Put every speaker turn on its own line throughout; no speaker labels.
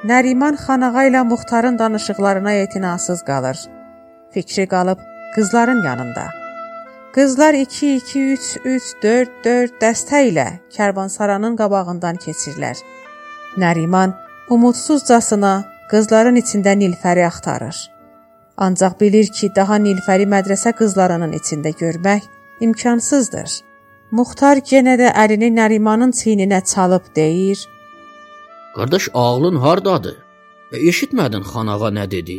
Nəriman xanağa ilə Muxtarın danışıqlarına etinasız qalır. Fikri qalıb qızların yanında. Qızlar 2 2 3 3 4 4 dəstə ilə Kərvansaranın qabağından keçirlər. Nəriman umudsuzcasına qızların içində Nilfəri axtarır. Ancaq bilir ki, daha Nilfəri mədrəsə qızlarının içində görmək imkansızdır. Muxtar yenə də əlini Nərimanın çiyninə çalıb deyir:
Qardaş, ağlın hardadır? Və eşitmədin xanağa nə dedi?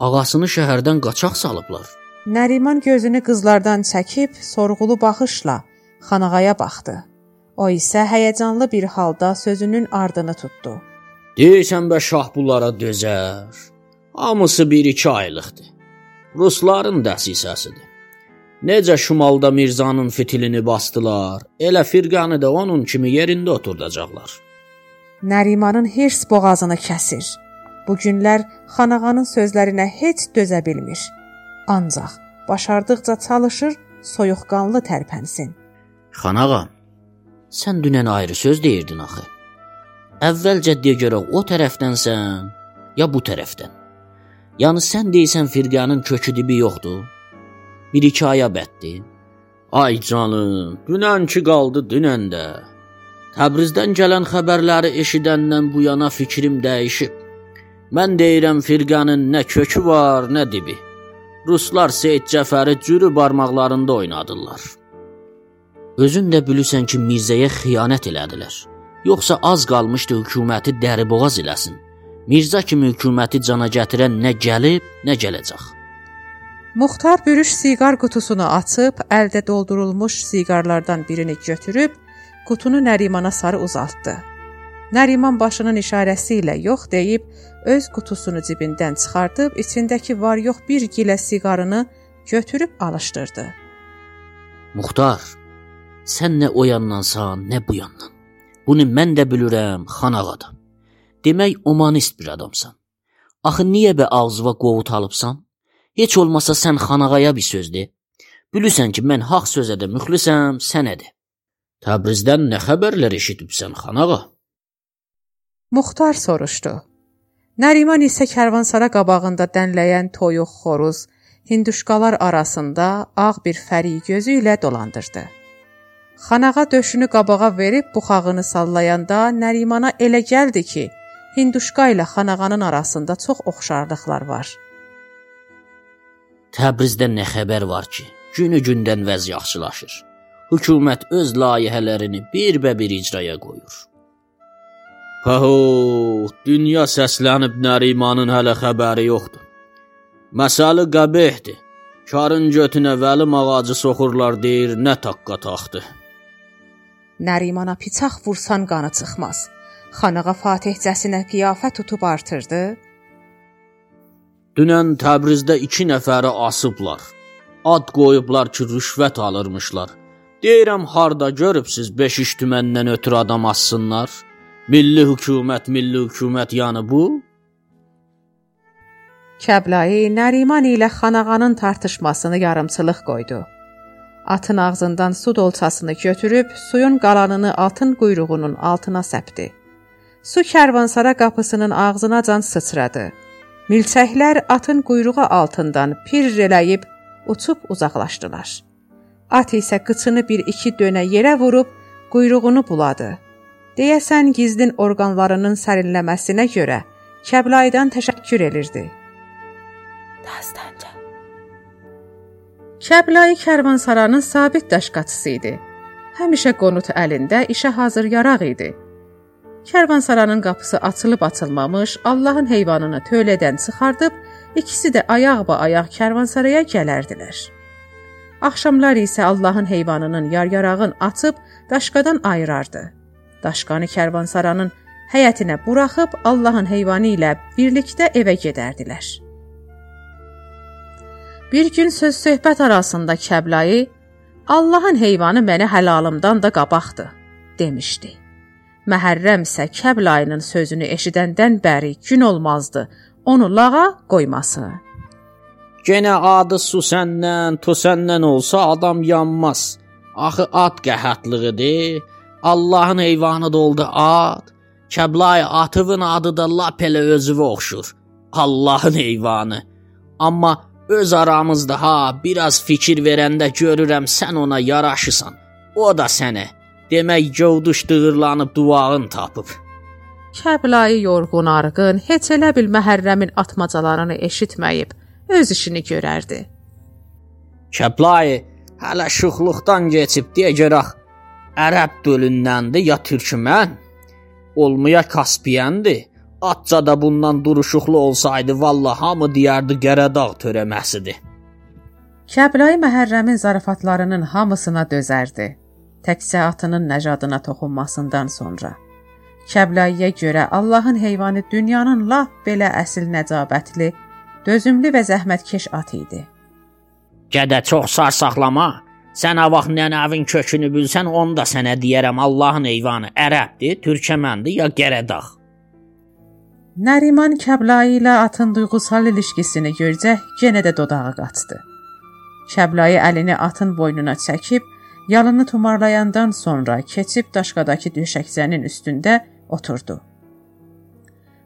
Ağasını şəhərdən qaçaq salıblar.
Nəriman gözünü qızlardan çəkib sorğulu baxışla xanağaya baxdı. O isə həyəcanlı bir halda sözünün ardını tutdu.
Deyirsən bə şah bunlara dözər. Hamısı 1-2 aylıqdır. Rusların dəsisəsidir. Necə şimalda Mirzanın fitilini basdılar, elə firqanı da onun kimi yerində oturdacaqlar.
Nərimanın hirs boğazını kəsir. Bu günlər xanağanın sözlərinə heç dözə bilmir. Ancaq başardıqca çalışır soyuqqanlı tərpənsin.
Xanağa, sən dünən ayrı söz deyirdin axı. Əvvəlcə deyə görə o tərəfdənsən, ya bu tərəfdən. Yəni sən deyirsən firqanın kökü dibi yoxdur. Bir iki aya bətdi. Ay canım, dünənki qaldı dünəndə. Təbrizdən gələn xəbərləri eşidəndən bu yana fikrim dəyişib. Mən deyirəm firqanın nə kökü var, nə dibi. Ruslar Seyid Cəfəri cürü barmaqlarında oynadırlar. Özün də bilirsən ki, Mirzəyə xiyanət elədilər. Yoxsa az qalmışdı hökuməti dəriboğaz eləsin. Mirzə kimi hökuməti cana gətirən nə gəlib, nə gələcək.
Muxtar bürüş siqar qutusunu açıb, əldə doldurulmuş siqarlardan birini götürüb qutunu Nərimana sarı uzatdı. Nəriman başının işarəsi ilə yox deyib öz qutusunu cibindən çıxardıb içindəki var-yox bir gilə siqarını götürüb alışdırdı.
Muxtar, sən nə o yandansan, nə bu yandan. Bunu mən də bilirəm, xan ağadan. Demək omanist bir adamsan. Axı niyə bə ağzıva qovut alıbsan? Heç olmasa sən xanağaya bir söz de. Bilirsən ki, mən haqq sözə də müxlisəm, sənə də. Təbrizdən nə xəbərlər eşidibsən, xanağa?
Muxtar soruşdu. Nəriman isə kərvansara qabağında dənləyən toyuq xoruz, hinduşkalar arasında ağ bir fəri gözü ilə dolandırdı. Xanağa döşünü qabağa verib buxağını sallayanda Nərimana elə gəldi ki, hinduşka ilə xanağanın arasında çox oxşarlıqlar var.
Təbrizdən nə xəbər var ki, günü-gündən vəz yaxşılaşır hökumət öz layihələrini birbə-bir icraya qoyur. Paho, dünya səslənib Nərimanın hələ xəbəri yoxdur. Məsələ qəbihdir. Karın götünə vəlim ağacı soxurlar deyir, nə taqqa taxtı.
Nərimana piçaq vursan qanı çıxmaz. Xanağa Fatihcəsinə qiyafə tutub artırdı.
Dünən Təbrizdə 2 nəfəri asıblar. Ad qoyublar ki, rüşvət alırmışlar. Deyirəm harda görübsüz 5 iş tüməndən ötürü adam assınlar? Milli hökumət, milli hökumət yəni bu?
Kəblayı Nəriman ilə Xanağanın tartışmasını yarımçılıq qoydu. Atın ağzından su dolçasını götürüb suyun qalanını atın quyruğunun altına səpdi. Su kərvansara qapısının ağzınacan sıçradı. Milçəklər atın quyruğu altından pir eləyib uçub uzaqlaşdılar. At isə qıçını bir-iki dönə yerə vurub quyruğunu buladı. Deyəsən gizlin orqanlarının sərinləməsinə görə Kəblaydan təşəkkür elirdi. Dastanca. Kəblayı kərvansaranın sabit daşqaçısı idi. Həmişə qonut əlində işə hazır yaraq idi. Kərvansaranın qapısı açılıb açılmamış, Allahın heyvanını tövlədən çıxardıb ikisi də ayaq-ba-ayaq kərvansaraya gələrdilər. Axşamlar isə Allahın heyvanının yar-yarağın açıb daşqadan ayırardı. Daşqanı kərvansaranın həyətinə buraxıb Allahın heyvanı ilə birlikdə evə gedərdilər. Bir gün söz-söhbət arasında Kəblayı Allahın heyvanı mənə həlalımdan da qabaqdır demişdi. Məhərrəm isə Kəblayının sözünü eşidəndən bəri gün olmazdı onu lağa qoyması.
Genə adı su səndən, tu səndən olsa adam yanmaz. Axı at qəhətliğidir. Allahın heyvanı da oldu at. Kəblay atıvın adı da lap elə özünə oxşur. Allahın heyvanı. Amma öz aramızda ha, biraz fikir verəndə görürəm sən ona yaraşısan. O da sənə. Demək gövdüş dığırlanıb duağın tapıb.
Kəblayı yorğun arğın, heç elə bil Məhərrəmin atmacalarını eşitməyib, öz işini görərdi.
Kəblayı hələ şuxluqdan keçib deyə görək. Ərəb dölündəndir ya türkmən? Olmaya Kaspiyəndir. Atca da bundan duruşuqlu olsaydı vallah hamı deyərdi Qərədağ törəməsidir.
Kəblayı Məhərrəmin zarafatlarının hamısına dözərdi. Təkcə atının nəcadına toxunmasından sonra. Kəblayıya görə Allahın heyvanı dünyanın lap belə əsil nəcabətli, dözümlü və zəhmətkeş at idi.
Gədə çox sarsaqlama. Sən avaq nənəvin kökünü bilsən, onu da sənə deyərəm. Allahın heyvanı ərəbdir, türkməndir ya Qərədağ.
Nəriman Kəblayı ilə atın duyğusal ilişkisini görcək, yenə də dodağı qaçdı. Kəblayı əlini atın boynuna çəkib, yalını tumarlayandan sonra keçib daşqadakı döşəkçənin üstündə oturdu.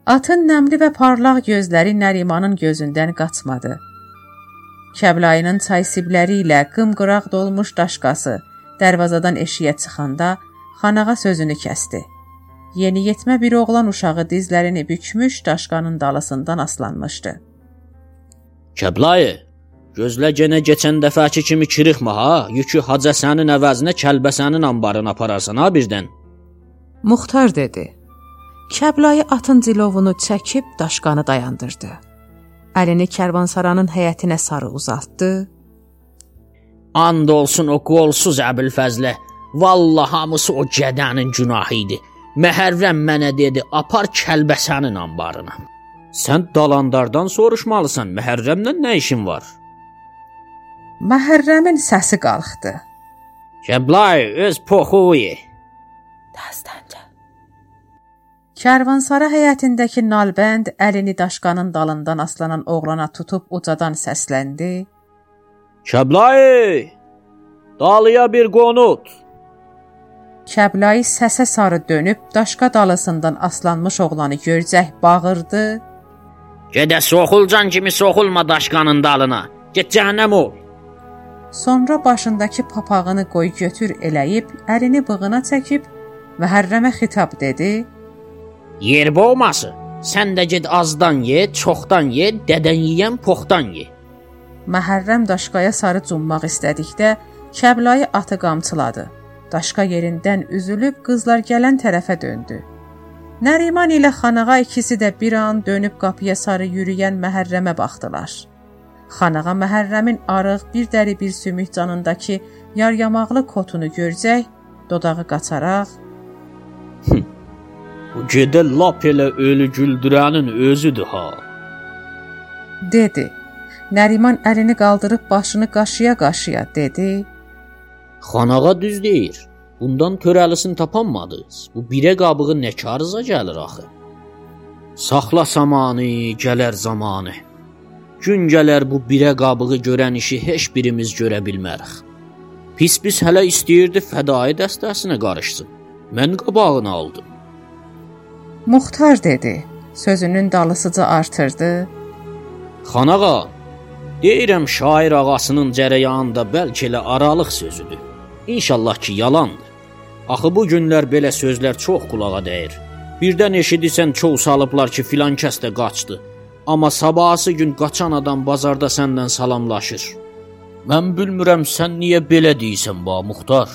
Atın nəmli və parlaq gözləri Nərimanın gözündən qaçmadı. Kəblayının çay sibləri ilə qımqıraq dolmuş daşqası darvazadan eşiyə çıxanda xanağa sözünü kəsdi. Yeniyetmə bir oğlan uşağı dizlərini bükmüş daşqanın dalısından aslanmışdı.
Kəblayı, gözlə genə keçən dəfəki kimi çırıxma ha, yükü Hacəsənin əvəzinə Kəlbəsənin anbarına apararsan ha birdən.
Muxtar dedi. Kəblayı atın cilovunu çəkib daşqanı dayandırdı. Əlini kərvansaranın həyətinə sarı uzatdı.
And olsun o qolsuz Əbülfəzlə. Vallah hamısı o gədənin günahı idi. Məhərrəm mənə dedi, apar Kəlbəsənin anbarına. Sən dalandardan soruşmalısan, Məhərrəmlə nə işin var?
Məhərrəmin səsi qalxdı.
Kəblay öz poxuyi.
Dastanca. Kərvansara həyətindəki nalbənd əlini daşqanın dalından aslanan oğlana tutub ucadan səsləndi.
Kəblay! Dalıya bir qonut.
Kəblayı səsə sarı dönüb daşqa dalısından aslanmış oğlanı görcək bağırdı.
Gedə soxulcan kimi soxulma daşqanın dalına. Get cəhənnəm ol.
Sonra başındakı papağını qoy götür eləyib, əlini bığına çəkib Məhərrəmə xitab dedi.
Yer boğması. Sən də get azdan ye, çoxdan ye, dədən yeyən poxdan ye.
Məhərrəm daşqaya sarı cummaq istədikdə Kəblayı atı qamçıladı. Daşqa yerindən üzülüb qızlar gələn tərəfə döndü. Nəriman ilə xanağa ikisi də bir an dönüb qapıya sarı yürüyən Məhərrəmə baxdılar. Xanağa Məhərrəmin arıq, bir dəri bir sümük canındakı yaryamaqlı kotunu görcək, dodağı qaçaraq
gedə lap elə ölü güldürənin özüdür ha.
dedi. Nəriman əlini qaldırıb başını qaşıya-qaşıya dedi.
Xanağa düz deyir. Bundan törəlisini tapanmadınız. Bu birə qabığı nə karıza gəlir axı. Saxla samanı, gələr zamanı. Gün gələr bu birə qabığı görən işi heç birimiz görə bilmərik. Pis-pis hələ istəyirdi fədai dəstəsinə qarışsın. Mən qabağını aldım.
Muxtar dedi. Sözünün dalısıca artırdı.
Xanağa, deyirəm şair ağasının cərəyanında bəlkə elə aralıq sözüdür. İnşallah ki, yalandır. Axı bu günlər belə sözlər çox qulağa dəyir. Birdən eşidirsən çoğ salıblar ki, filan kəs də qaçdı. Amma sabahısı gün qaçan adam bazarda səndən salamlaşır. Mən bilmirəm sən niyə belə deyirsən ba Muxtar.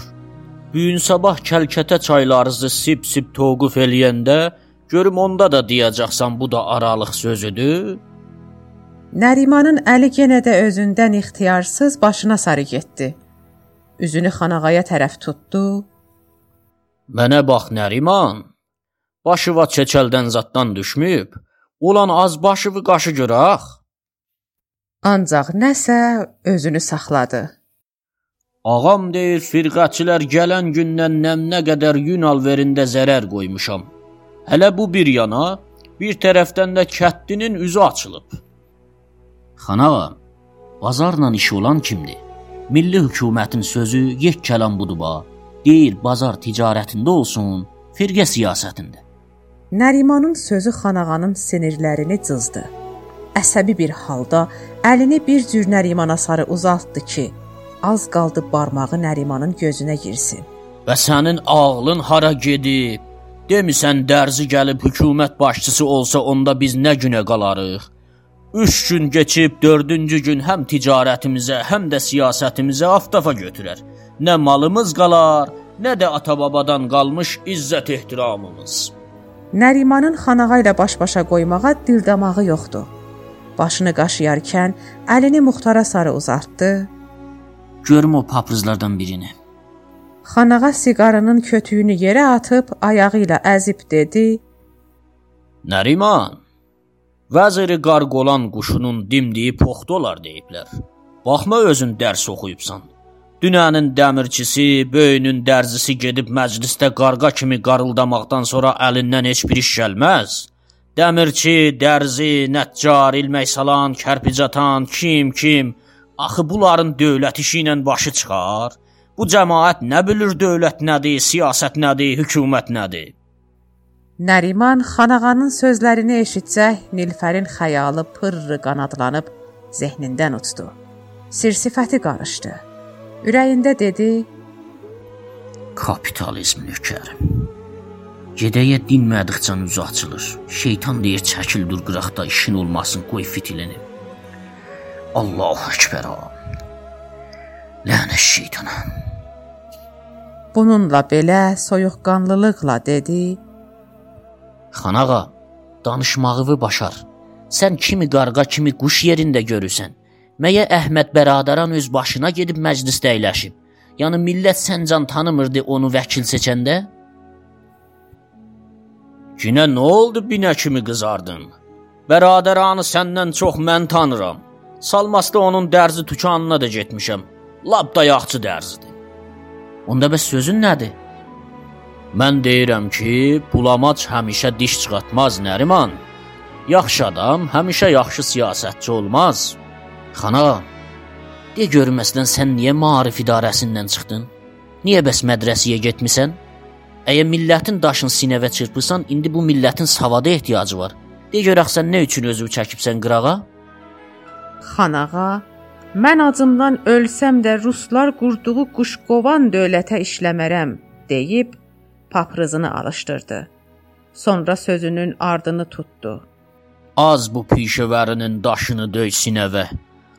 Bu gün sabah kəlkətə çaylarınızı sip-sip toquf eləyəndə görüm onda da deyəcəksən bu da aralıq sözüdür.
Nərimanın əli yenə də özündən ixtiyarsız başına sarı getdi. Üzünü xanağaya tərəf tutdu.
Mənə bax Nəriman. Başıva çeçəldən zaddan düşmüb. Ulan az başıvı qaşı görək.
Ancaq nəsə özünü saxladı.
Ağam deyir, firqəçilər gələn gündən nəmnə qədər yun alverində zərər qoymuşam. Hələ bu bir yana, bir tərəfdən də kəddinin üzü açılıb. Xanağa, bazarla işi olan kimdir? Milli hökumətin sözü yek kəlam budur ba. Deyir bazar ticarətində olsun, firqə siyasətində.
Nərimanın sözü xanağanın sinirlərini cızdı. Əsəbi bir halda əlini bir cür Nərimana sarı uzatdı ki, az qaldı barmağı Nərimanın gözünə girsin.
Və sənin ağlın hara gedib? Demisən dərzi gəlib hökumət başçısı olsa onda biz nə günə qalarıq? 3 gün keçib 4-cü gün həm ticarətimizə, həm də siyasətimizə aftafa götürər. Nə malımız qalar, nə də ata-babadan qalmış izzət ehtiramımız.
Nərimanın xanağa ilə baş-başa qoymağa dil damağı yoxdur. Başını qaşıyarkən əlini Muxtara sarı uzatdı.
Görüm o paprızlardan birini.
Xanağa siqarının kötüyünü yerə atıb ayağı ilə əzib dedi:
Nəriman, vəziri qarqolan quşunun dimdiyi poxtu olar deyiblər. Baxma özün dərs oxuyubsan. Dünənin dəmirçisi, böyünün dərzisi gedib məclisdə qarğa kimi qarıldamaqdan sonra əlindən heç bir iş gəlməz. Dəmirçi, dərzi, nəccar, ilmək salan, kərpic atan, kim, kim, axı bunların dövlət işi ilə başı çıxar. Bu cəmaət nə bilir dövlət nədir, siyasət nədir, hökumət nədir?
Nəriman xanağanın sözlərini eşitsək, Nilfərin xəyalı pırrı qanadlanıb zehnindən uçdu. Sir-sifəti qarışdı. Ürəyində dedi:
Kapitalizm nökərim. Gedəyə dinmədikcə üzü açılır. Şeytan deyir çəkil dur qıraqda işin olmasın, qoy fitilini. Allahu əkbər. Lənət şeytana.
Bununla belə soyuqqanlılıqla dedi:
Xanağa, danışmağı başar. Sən kimi qarğa kimi quş yerində görürsən. Məyə Əhməd bəradaran öz başına gedib məclisdə əyləşib. Yəni millət səncan tanımırdı onu vəkil seçəndə? Günə nə oldu binə kimi qızardın? Bəradaranı səndən çox mən tanıram. Salmasda onun dərzi dükanına da getmişəm. Lap dayaqçı dərzidir. Onda bəs sözün nədir? Mən deyirəm ki, bulamac həmişə diş çıxartmaz Nəriman. Yaxşı adam həmişə yaxşı siyasətçi olmaz. Xana, de görüm əslən sən niyə maarif idarəsindən çıxdın? Niyə bəs mədrəsəyə getmisən? Əgər millətin daşını sinəvə çırpırsan, indi bu millətin savada ehtiyacı var. De görək sən nə üçün özünü çəkibsən qırağa?
Xanağa, mən acımdan ölsəm də ruslar qurduğu quşqovan dövlətə işləmərəm, deyib paprızını alışdırdı. Sonra sözünün ardını tutdu.
Az bu pişəvərinin daşını döy sinəvə.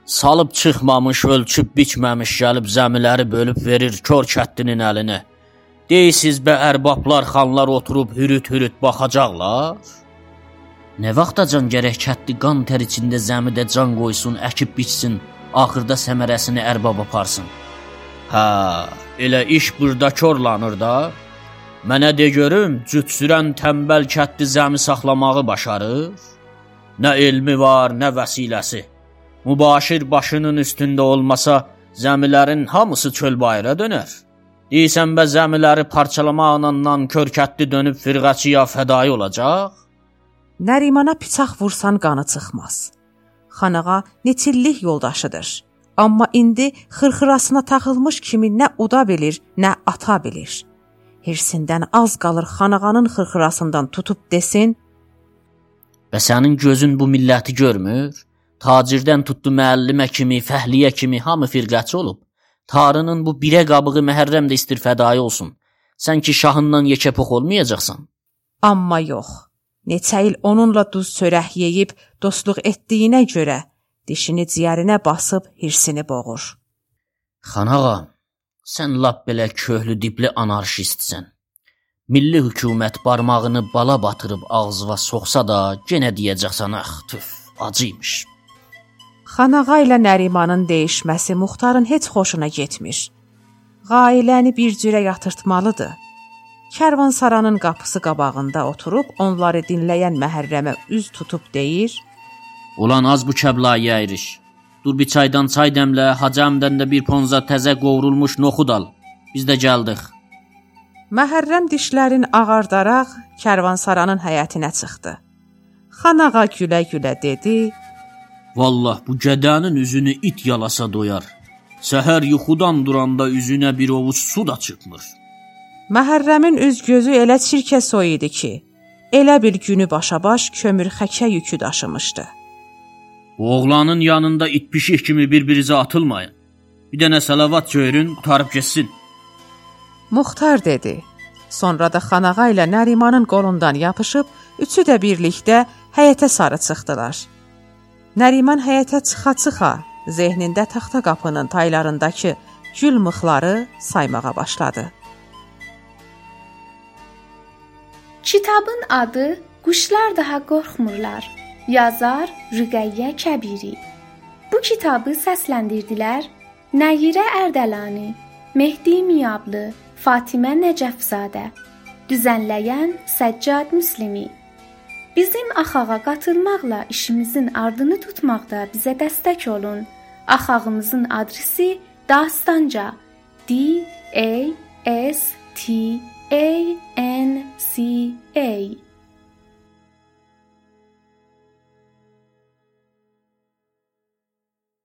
Salıb çıxmamış, ölçüb biçməmiş gəlib zəmiləri bölüb verir kör kəttinin əlinə. Deyirsiz bə ərbablar, xanlar oturub hürüt-hürüt baxacaqlar? Nə vaxtacan gərək kətli qan tər içində zəmidə can qoysun, əkib biçsin, axırda səmərəsini ərbab aparsın. Hə, elə iş burada korlanır da. Mənə de görüm, cüt sürən tənbəl kətli zəmi saxlamağı başarır? Nə elmi var, nə vəsiləsi mübaşir başının üstündə olmasa, zəmilərin hamısı çöl bayıra dönər. Deyirsən bə zəmiləri parçalamaqla körkətli dönüb firqəçiyə fədai olacaq?
Nərimana piçaq vursan qanı çıxmaz. Xanağa neçillik yoldaşıdır. Amma indi xırxırasına taxılmış kimi nə uda bilir, nə ata bilir. Hirsindən az qalır xanağanın xırxırasından tutub desin:
"Və sənin gözün bu milləti görmür? Tacirdən tutdu müəllimə kimi, fəhliyə kimi hamı firqəçi olub. Tarının bu birə qabığı Məhərrəm də istir fədai olsun. Sən ki şahından yekəpox olmayacaqsan.
Amma yox. Neçə il onunla duz çörək yeyib dostluq etdiyinə görə dişini ciyərinə basıb hirsini boğur.
Xanağa, sən lap belə köhlü dibli anarşistsən. Milli hökumət barmağını bala batırıb ağzına soxsa da, yenə deyəcəksən ax, tüf, acıymış.
Xanağa ilə Nərimanın dəyişməsi Muxtarın heç xoşuna getmir. Qailəni bir cürə yatırtmalıdır. Kərvansaranın qapısı qabağında oturub onları dinləyən Məhərrəmə üz tutub deyir:
"Ulan az bu kəblayı əyriş. Dur bir çaydan çay dəmlə, hacamdan da bir ponza təzə qovrulmuş noxud al. Biz də gəldik."
Məhərrəm dişlərin ağardaraq Kərvansaranın həyətinə çıxdı. Xanağa gülə-gülə dedi:
Vallah bu gədənin üzünü it yalasa doyar. Səhər yuxudan duranda üzünə bir ovuc su da çıxmır.
Məhərrəmin üz gözü elə çirkə soy idi ki, elə bil günü başa-baş kömür xəkə yükü daşımışdı.
Oğlanın yanında it pişik kimi bir-birinizə atılmayın. Bir dənə salavat göyürün, qutarıb getsin.
Muxtar dedi. Sonra da Xanağa ilə Nərimanın qolundan yapışıb üçü də birlikdə həyətə sarı çıxdılar. Nəriman həyətə çıxa-çıxa zehnində taxta qapının taylarındakı gül mıxları saymağa başladı.
Kitabın adı Quşlar daha qorxmurlar. Yazar Rüqəyyə Kəbiri. Bu kitabı səsləndirdilər Nəyirə Ərdəlani, Mehdi Miyablı, Fatimə Nəcəfzadə. Düzənləyən Səccad Müslimi. Bizim axağa qatılmaqla işimizin ardını tutmaqda bizə dəstək olun. Axağımızın adresi Dastanca D A S T A N C A